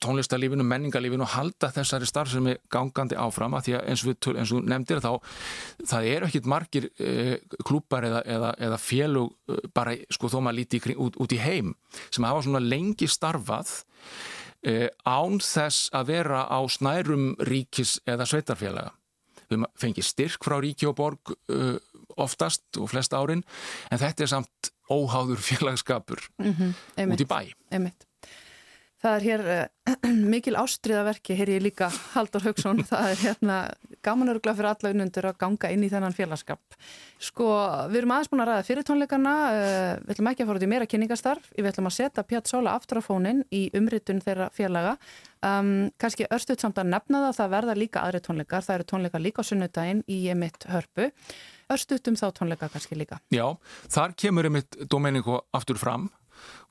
tónlistarlífinu, menningarlífinu og halda þessari starfsemi gangandi áfram að því að eins og, við, eins og nefndir þá það eru ekkit margir eh, klúpar eða, eða, eða félug eh, bara sko þó maður líti út, út í heim sem hafa svona lengi starfað eh, án þess að vera á snærum ríkis eða sveitarfélaga. Við fengið styrk frá ríki og borg eh, oftast og flest árin en þetta er samt óháður félagskapur mm -hmm, út í bæ. Einmitt. Það er hér uh, mikil ástriðaverki, hér ég líka Haldur Haugsson, það er hérna gamanöruglega fyrir alla unnundur að ganga inn í þennan félagskap. Sko, við erum aðeins búin að ræða fyrir tónleikana, uh, við ætlum ekki að fara út í meira kynningastarf, við ætlum að setja Pjat Sóla aftur á fónin í umritun þeirra félaga. Um, Kanski örstuðt samt að nefna það, það verða líka aðri tónleikar, það eru tónleikar líka á sunnudaginn í emitt hörpu. Örstuðt um þá tónleika kannski líka. Já, þar kemur emitt Domenico aftur fram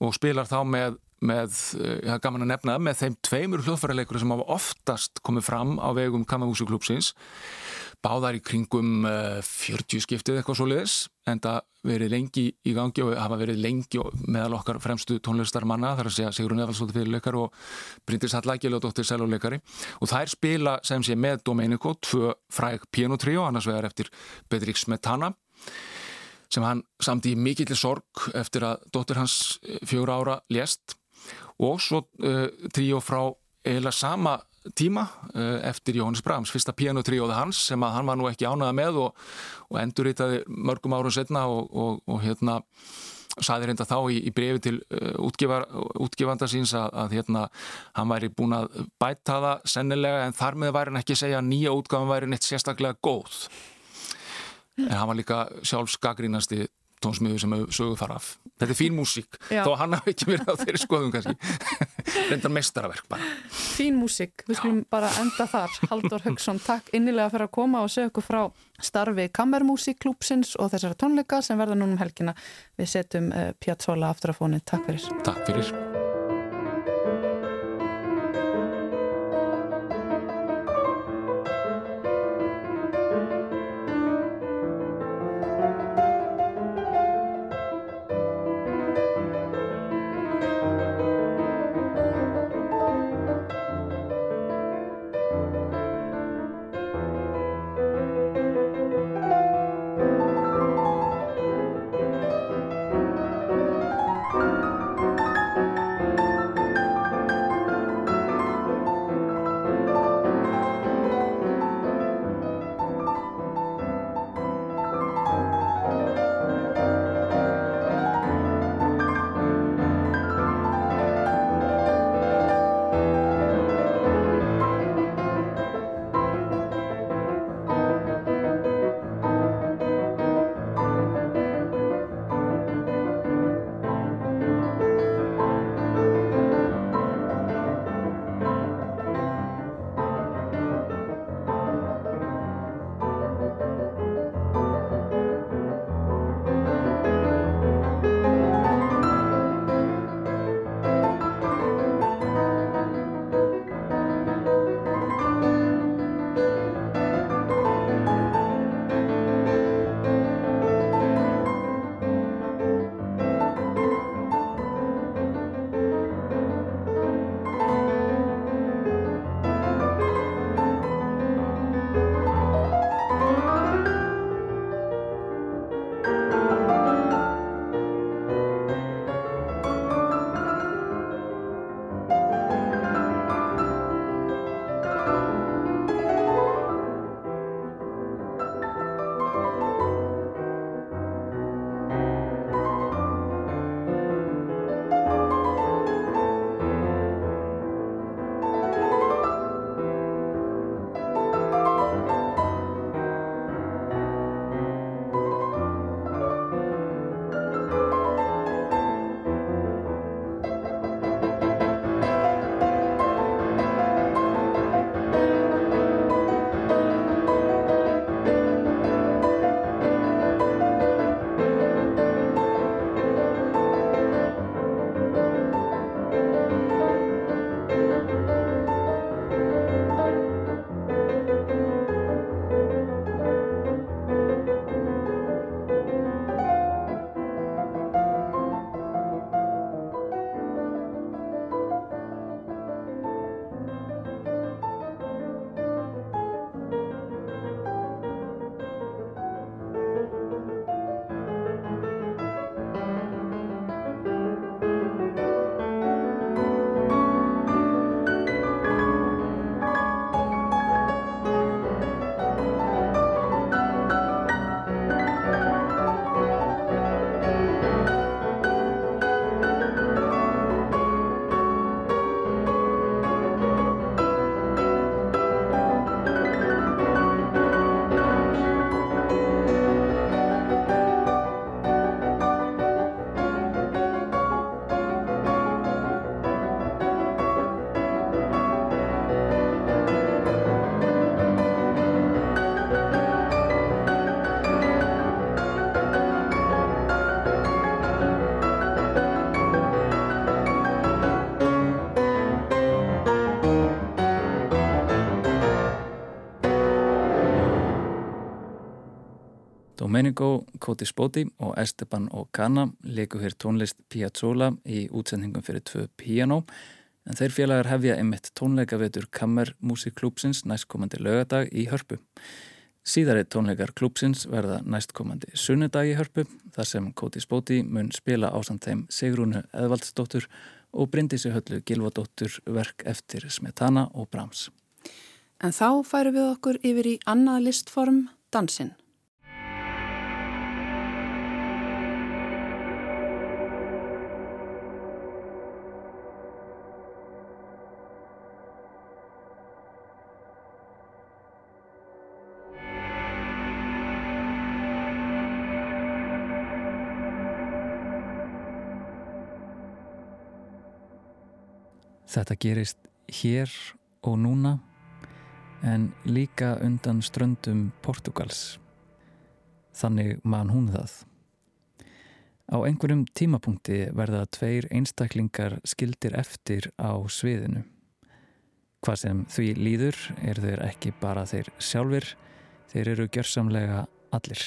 og spilar þá með með, það eh, er gaman að nefna, með þeim tveimur hljóðfærarleikur sem hafa oftast komið fram á vegum Kammermúsiklúpsins báðar í kringum 40 eh, skiptið eitthvað svo leiðis en það verið lengi í gangi og hafa verið lengi meðal okkar fremstu tónlistarmanna þar að segja Sigrun Evalsóttir fyrirleikar og Bryndis Dóttir Sæluleikari og þær spila sem sé með Domenico tvö fræg pianotreo, annars vegar eftir Bedrik Smetana sem hann samt í mikillir sorg eftir að dóttir hans eh, fjóra ára lést. Og svo uh, tríó frá eða sama tíma uh, eftir Jóhannes Brahms, fyrsta pianotríóða hans sem að hann var nú ekki ánaða með og, og endurritaði mörgum árum setna og, og, og hérna saði reynda þá í, í brefi til uh, útgefar, útgefanda síns að, að hérna hann væri búin að bæta það sennilega en þar með væri hann ekki segja að nýja útgáðan væri neitt sérstaklega góð en hann var líka sjálfs gaggrínasti tónsmiður sem söguð þar af. Þetta er fín músík, þó hann hafi ekki verið á þeirri skoðum kannski. Reyndar mestaraverk bara. Fín músík, við skulum bara enda þar. Haldur Högson, takk innilega fyrir að koma og segja okkur frá starfi Kammermúsíkklúpsins og þessara tónleika sem verða núna um helgina. Við setjum uh, Piazzolla aftur á fónin, takk fyrir. Takk fyrir Domenico, Cody Spoti og Esteban Ocana leiku hér tónlist Piazzolla í útsendingum fyrir tvö piano en þeir félagar hefja einmitt tónleikavetur Kammermusikklúpsins næstkomandi lögadag í Hörpu. Síðari tónleikar klúpsins verða næstkomandi sunnudag í Hörpu þar sem Cody Spoti mun spila þeim Sigrúnu Eðvaldsdóttur og Bryndísi Höllu Gilvadóttur verk eftir Smetana og Brahms. En þá færum við okkur yfir í annað listform, dansinn. Þetta gerist hér og núna en líka undan ströndum Portugals. Þannig man hún það. Á einhverjum tímapunkti verða tveir einstaklingar skildir eftir á sviðinu. Hvað sem því líður er þeir ekki bara þeir sjálfur, þeir eru gjörsamlega allir.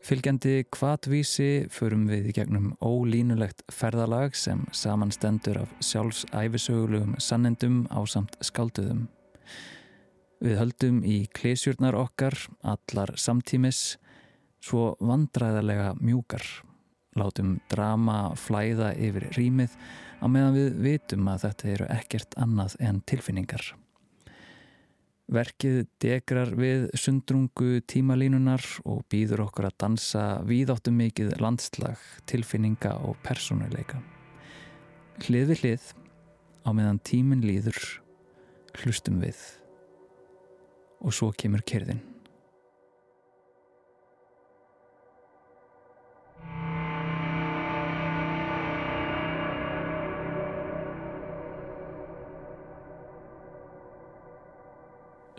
Fylgjandi kvatvísi förum við í gegnum ólínulegt ferðalag sem samanstendur af sjálfsæfisögulegum sannendum á samt skálduðum. Við höldum í klesjurnar okkar, allar samtímis, svo vandræðarlega mjúkar. Látum drama flæða yfir rýmið á meðan við vitum að þetta eru ekkert annað en tilfinningar. Verkið degrar við sundrungu tímalínunar og býður okkur að dansa víðáttum mikið landslag, tilfinninga og persónuleika. Hlið við hlið, á meðan tímin líður, hlustum við. Og svo kemur kerðin.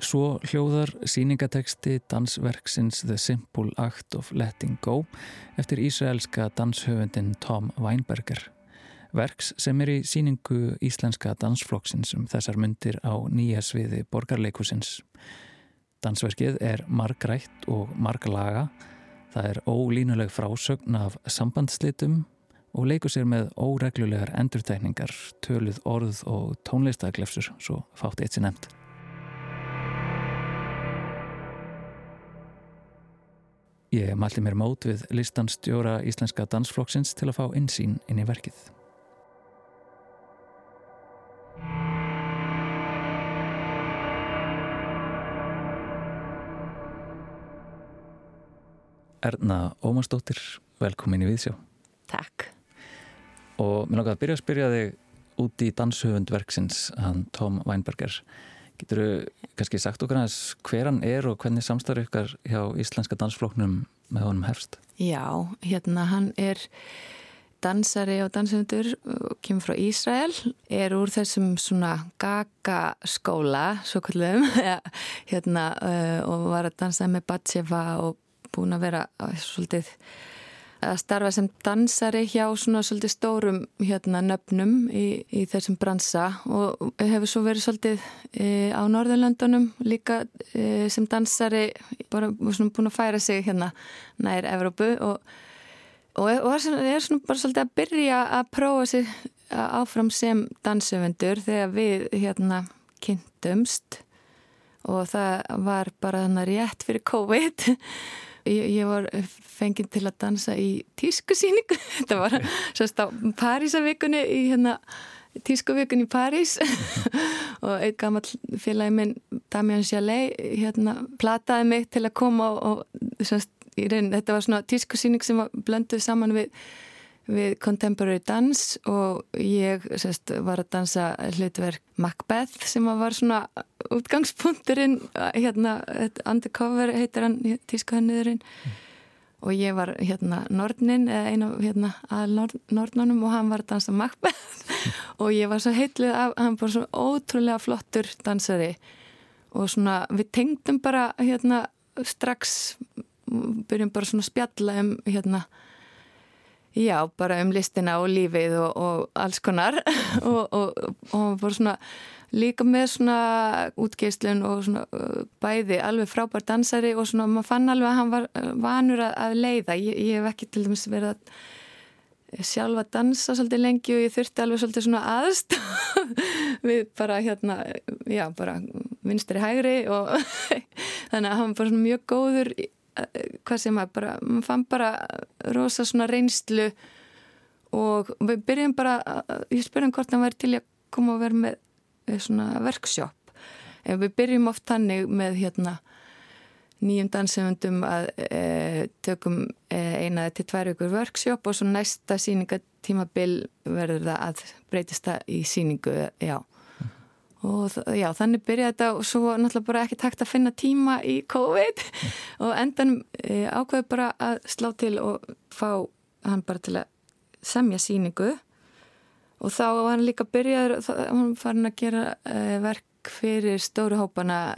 Svo hljóðar síningateksti dansverksins The Simple Act of Letting Go eftir ísraelska danshöfundin Tom Weinberger. Verks sem er í síningu íslenska dansflokksins um þessar myndir á nýja sviði borgarleikusins. Dansverkið er margrætt og marglaga. Það er ólínuleg frásögn af sambandslitum og leikur sér með óreglulegar endurtækningar, töluð orð og tónlistaglefsur, svo fátt eitt sér nefnt. Ég mælti mér mót við listanstjóra Íslenska dansflokksins til að fá insýn inn í verkið. Erna Ómarsdóttir, velkomin í Víðsjá. Takk. Og mér langar að byrja að spyrja þig út í danshöfundverksins, hann Tom Weinberger. Getur þú kannski sagt okkar aðeins hver hann er og hvernig samstarf ykkar hjá Íslenska dansfloknum með honum hefst? Já, hérna hann er dansari og dansundur kemur frá Ísrael er úr þessum svona gaga skóla svo kallum hérna og var að dansa með Batsheva og búin að vera svolítið að starfa sem dansari hjá svona svolítið stórum hérna nöfnum í, í þessum bransa og hefur svo verið svolítið e, á Norðurlandunum líka e, sem dansari bara svona búin að færa sig hérna nær Evrópu og, og, og er, svona, er svona bara svolítið að byrja að prófa sig áfram sem dansöfundur þegar við hérna kynntumst. Og það var bara þannig rétt fyrir COVID Ég, ég var fenginn til að dansa í tískusýningu, þetta var sérst á Parísavikunni í hérna tískuvikun í París. Og einn gammal félagi minn Damian Jalei hérna plataði mig til að koma og, og sérst, reyn, þetta var svona tískusýning sem var blönduð saman við við Contemporary Dance og ég sérst, var að dansa hlutverk Macbeth sem var svona útgangspunkturinn hérna, undercover heitir hann tískuhenniðurinn mm. og ég var hérna Nordnin eða einu hérna að Nord, Nordnunum og hann var að dansa Macbeth. Og ég var svo heitlið af, hann var svo ótrúlega flottur dansari. Og svona við tengdum bara hérna strax byrjum bara svona spjalla um hérna Já, bara um listina og lífið og, og alls konar. Og, og, og voru svona líka með svona útgeislun og svona uh, bæði alveg frábær dansari og svona maður fann alveg að hann var uh, vanur að, að leiða. Ég, ég hef ekki til dæmis verið að sjálfa dansa svolítið lengi og ég þurfti alveg svolítið svona aðst við bara hérna já bara vinstri hægri og þannig að hann var svona mjög góður uh, hvað sem að bara maður fann bara rosa svona reynslu og við byrjum bara ég spurðum hvort hann væri til að koma og vera með Eh, en við byrjum oft tannig með hérna nýjum dansefundum að e, tökum e, eina til tvær ykkur workshop og svo næsta síningatímabil verður það að breytist það í síningu, já. Og já, þannig byrjaði þetta og svo náttúrulega bara ekki takt að finna tíma í COVID og endan e, ákveði bara að slá til og fá hann bara til að semja síningu og þá var hann líka byrjaður, hann farin að gera uh, verk fyrir stóru hópana,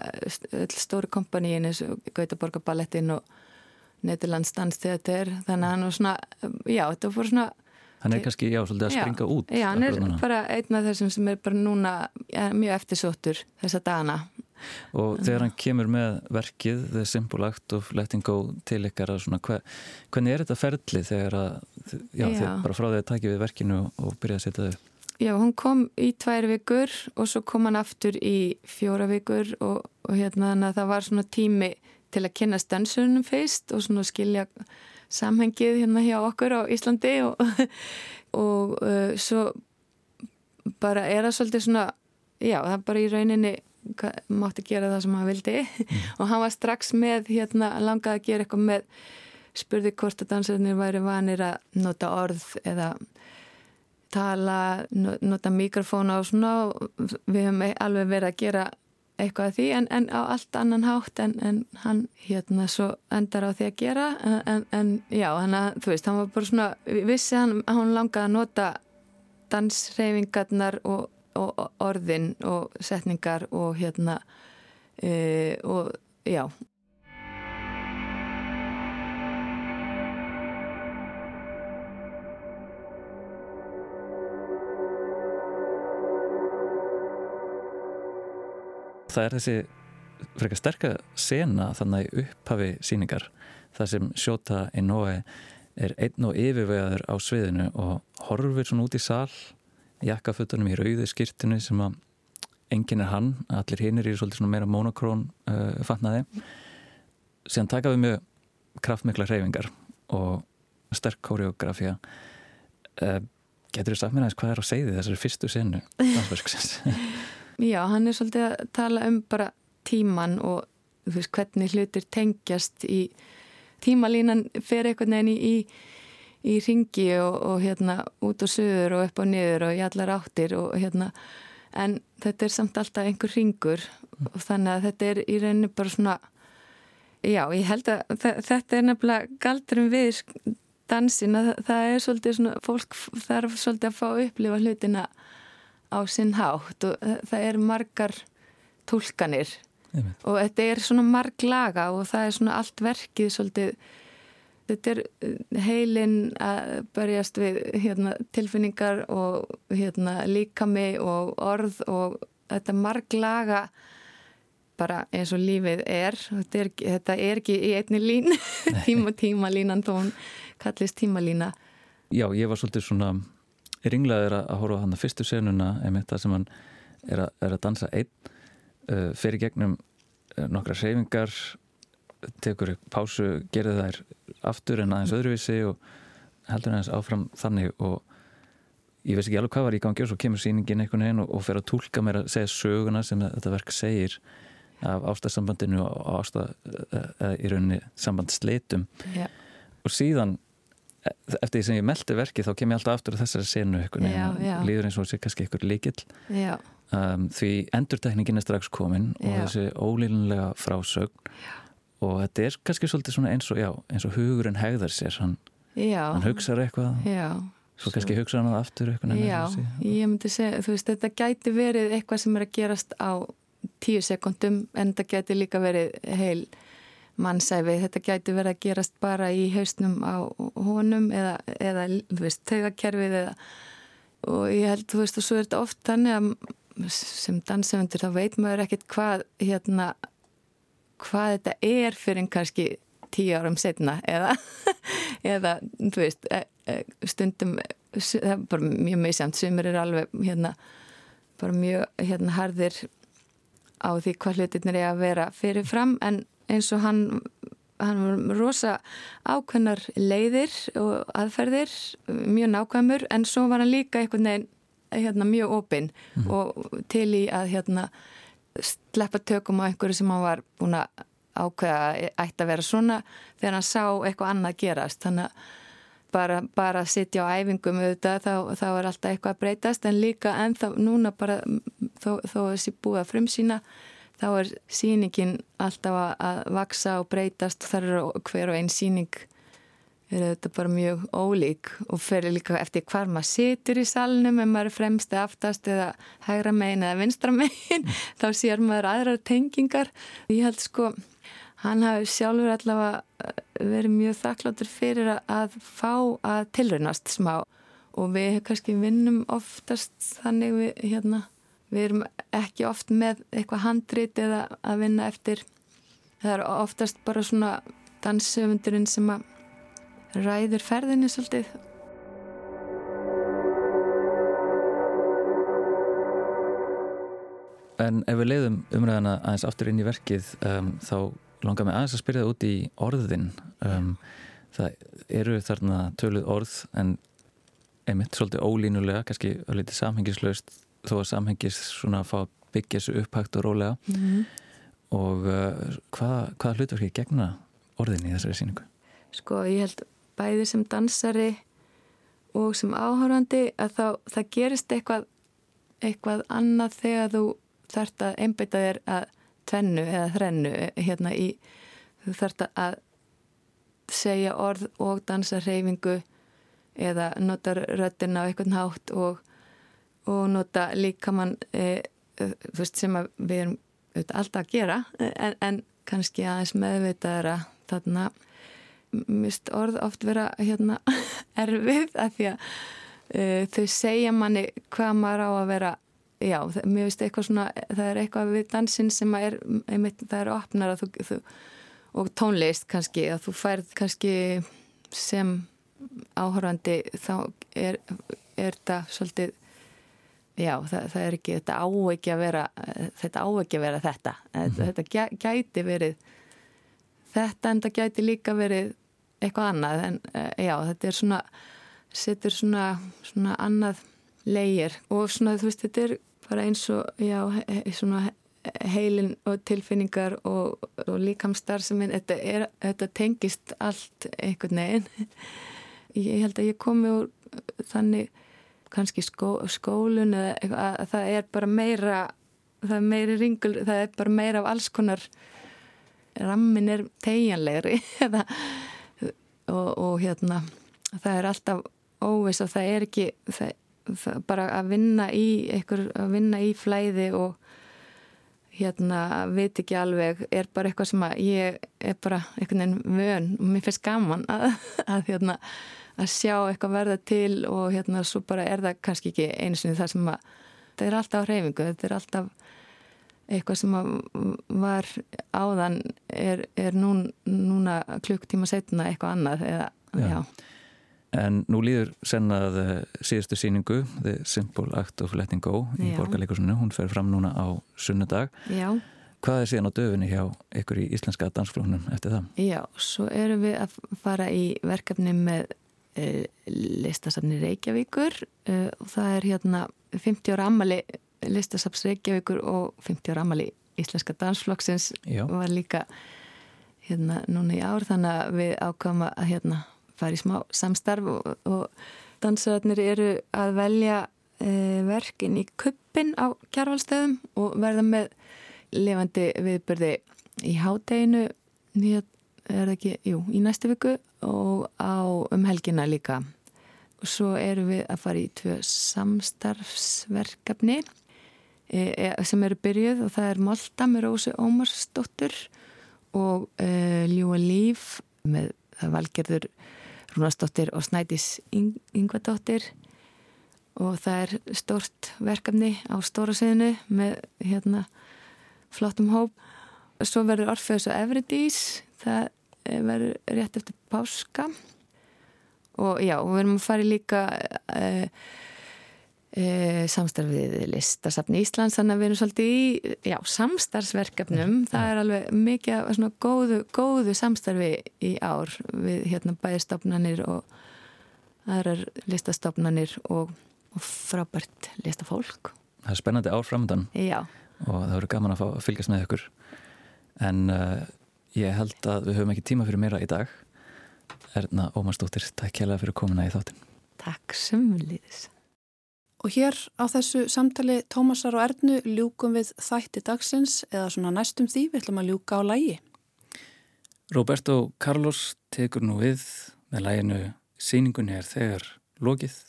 stóru kompaníin eins og Gautaborgaballettin og Nederlands Danstheater þannig að hann var svona, já þetta var svona Hann er kannski, já, svolítið að springa já, út Já, hann er bara einn af þessum sem er bara núna ja, mjög eftirsóttur þessa dana Og þegar hann kemur með verkið The Simple Act of Letting Go til ykkar svona, hver, hvernig er þetta ferli þegar að, já, já. þegar bara frá því að taki við verkinu og byrja að setja þau upp? Já, hún kom í tvær vikur og svo kom hann aftur í fjóra vikur og, og hérna þannig að það var svona tími til að kynna stansunum fyrst og svona skilja samhengið hérna hjá okkur á Íslandi og, og uh, svo bara er það svolítið svona, já, það er bara í rauninni mátti gera það sem hann vildi mm. og hann var strax með hérna langaði að gera eitthvað með spurði hvort að dansarnir væri vanir að nota orð eða tala, nota mikrofóna og svona og við hefum alveg verið að gera eitthvað af því en, en á allt annan hátt en, en hann hérna svo endar á því að gera en, en já, hann að þú veist, hann var bara svona, vissi hann hann langaði að nota dansreifingarnar og og orðin og setningar og hérna e, og já Það er þessi frekar sterka sena þannig upphafi síningar það sem Shota Inoue er einn og yfirvegaður á sviðinu og horfur svona út í sall jakkafutunum í rauðu skirtinu sem að enginn er hann, allir hinn er í svolítið meira monokrón uh, fatnaði síðan taka við mjög kraftmikla hreyfingar og sterk koreografía uh, getur þú sagt mér aðeins hvað er á segði þessari fyrstu senu dansverksins? Já, hann er svolítið að tala um bara tíman og veist, hvernig hlutir tengjast í tímalínan fyrir einhvern veginn í í ringi og, og hérna út og sögur og upp og niður og í allar áttir og hérna en þetta er samt alltaf einhver ringur og þannig að þetta er í rauninu bara svona já, ég held að þetta er nefnilega galdurum við dansin að það er svolítið svona fólk þarf svolítið að fá að upplifa hlutina á sinn hátt og það er margar tólkanir og þetta er svona marg laga og það er svona allt verkið svolítið þetta er eh, heilin að berjast við hérna, tilfinningar og hérna, líkami og orð og þetta marglaga bara eins og lífið er. Þetta er, þetta er ekki í einni lín. Tíma tíma línan þá hún kallist tímalína. Já, ég var svolítið svona ringlaður að horfa á hann að fyrstu senuna einmitt það sem hann er að, er að dansa einn uh, fyrir gegnum uh, nokkra seyfingar tekur pásu, gerir þær aftur en aðeins öðruvísi og heldur aðeins áfram þannig og ég veist ekki alveg hvað var í gangi og svo kemur síningin einhvern veginn og, og fer að tólka mér að segja söguna sem þetta verk segir af ástæðsambandinu og ástæð eða í rauninni sambandsleitum yeah. og síðan eftir því sem ég meldi verki þá kem ég alltaf aftur á þessari senu líður eins og sé kannski einhver líkil um, því endurtekningin er strax komin og já. þessi ólílinlega frásögn. Já. Og þetta er kannski svolítið svona eins og, já, eins og hugurinn hegðar sér. Hann, hann hugsaður eitthvað. Já, svo, kannski hugsaður hann aftur ég myndi segja, þú veist, þetta gæti verið eitthvað sem er að gerast á tíu sekundum en þetta gæti líka verið heil mannsæfi, þetta gæti verið að gerast bara í hausnum á honum eða, eða þú veist, taugakerfið eða og ég held, þú veist, og svo er þetta oft þannig að sem dansöfundur þá veit maður ekkert hvað hérna hvað þetta er fyrir kannski tíu árum setna eða, eða þú veist e, e, stundum það er bara mjög meðsamt sumir er alveg hérna bara mjög hérna harðir á því hvað hlutirnir er að vera fyrirfram en eins og hann hann var rosa ákveðnar leiðir og aðferðir mjög nákvæmur en svo var hann líka einhvern veginn hérna, mjög opinn mm. og til í að hérna, sleppa tökum á einhverju sem hann var búin að ákveða ætti að vera svona þegar hann sá eitthvað annað gerast þannig að bara, bara að sitja á æfingum auðvitað, þá, þá er alltaf eitthvað að breytast en líka en þá núna bara þó, þó þessi búið að frumsýna þá er síningin alltaf að, vaksa og breytast. Og þar eru hver og einn síning er þetta bara mjög ólík og ferir líka eftir hvar maður situr í salnum ef maður er fremst eða aftast eða hægra megin eða vinstra megin þá sér maður aðrar tengingar. Ég held sko hann hafi sjálfur allavega verið mjög þakkláttur fyrir að fá að tilraunast smá. Og við kannski vinnum oftast þannig við hérna við erum ekki oft með eitthvað handrit eða að vinna eftir. Það er oftast bara svona dansöfundurinn sem að ræður ferðinni svolítið. En ef við leiðum umræðana aðeins aftur inn í verkið um, þá langar mig aðeins að spyrja það út í orðin. Um, það eru þarna töluð orð en einmitt svolítið ólínulega, kannski öllítið samhengislaust þó að samhengis svona að fá byggja þessu upphægt og rólega mm -hmm. og uh, hvað, hvaða hlutverki gegna orðin í þessari síningu? Sko ég held bæði sem dansari og sem áhörandi að þá, það gerist eitthvað eitthvað annað þegar þú þarft að einbeita þér að tvennu eða þrennu hérna í þú þarft að segja orð og dansa reyfingu eða nota röttina á eitthvað nátt og og nota líka mann e, sem við erum alltaf að gera en, en kannski aðeins meðvitaðara þarna. Mist orð oft vera hérna erfið af því að e, þau segja manni hvað maður á að vera já, mér finnst eitthvað svona það er eitthvað við dansin sem er einmitt, það er opnar þú, þú, og tónlist kannski að þú færð kannski sem áhörandi þá er, er það svolítið Já, það, það er ekki, þetta á ekki að vera þetta á ekki að vera þetta. Mm -hmm. þetta gæti verið þetta en það gæti líka verið eitthvað annað en eh, já, þetta er svona setur svona, svona annað leigir og svona þú veist, þetta er bara eins og já, svona heilin og tilfinningar og, og líkamstar sem er, þetta, er, þetta tengist allt einhvern veginn. Ég held að ég komi úr þannig kannski skó, skólun eða að það er bara meira það er meiri ringul, það er bara meira af alls konar rammin er tegjanlegri og, og hérna það er alltaf óvis og það er ekki það, það, bara að vinna í einhver, að vinna í flæði og hérna veit ekki alveg er bara eitthvað sem að ég er bara einhvern veginn vön og mér finnst gaman að, að hérna að sjá eitthvað verða til og hérna svo bara er það kannski ekki einu sinni það sem að þetta er alltaf á reyfingu, þetta er alltaf eitthvað sem var áðan er, er nún, núna klukktíma setna eitthvað annað eða, já. Já. En nú líður sennað uh, síðustu síningu The Simple Act of Letting Go í borgarleikursunu, hún fer fram núna á sunnudag Já Hvað er síðan á döfunni hjá ykkur í Íslenska dansflónum eftir það? Já, svo erum við að fara í verkefni með listasafni Reykjavíkur uh, og það er hérna 50 ára ammali listasafs Reykjavíkur og 50 ára ammali Íslenska dansflokksins var líka hérna núna í ár þannig að við ákvæmum að hérna fara í smá samstarf og, og dansararnir eru að velja uh, verkin í kuppin á kjærvalstöðum og verða með lifandi viðbyrði í hádeginu. Er það ekki, jú, í næstu viku og á um helgina líka. Og svo erum við að fara í tvö samstarfsverkefni e, e, sem eru byrjuð og það er Malta með Rósi Ómarsdóttur og e, Ljúa Líf með Valgerður Rúnastóttir og Snædís Yngvadóttir og það er stort verkefni á stóra siðinu með hérna flottum hóp. Svo verður Orfeus og Everidís, það verður rétt eftir páska. Og já, við erum að fara líka uh, uh, samstarfið listasafni Íslands þannig að við erum svolítið í já, samstarfsverkefnum, það er alveg mikið svona góðu, góðu samstarfi í ár við hérna bæðistofnanir og aðrar listastofnanir og, og frábært listafólk. Það er spennandi árframöndan Já. Og það verður gaman að fá að fylgjast með ykkur. En uh, ég held að við höfum ekki tíma fyrir meira í dag Erna Ómarsdóttir, takk kjælega fyrir komuna í þáttin. Takk sumliðis. Og hér á þessu samtali Tómasar og Ernu ljúkum við þætti dagsins eða svona næstum því við ætlum að ljúka á lægi. Roberto Carlos tekur nú við með læginu Sýningunni er þegar lokið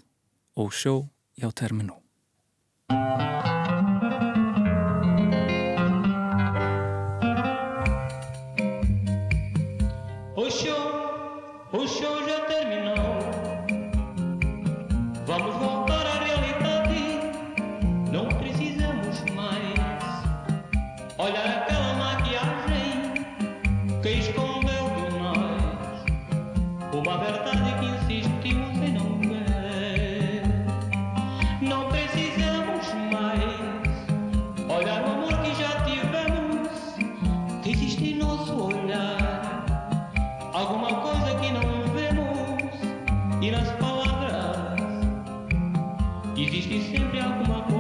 og sjó hjá Existe sempre alguma coisa.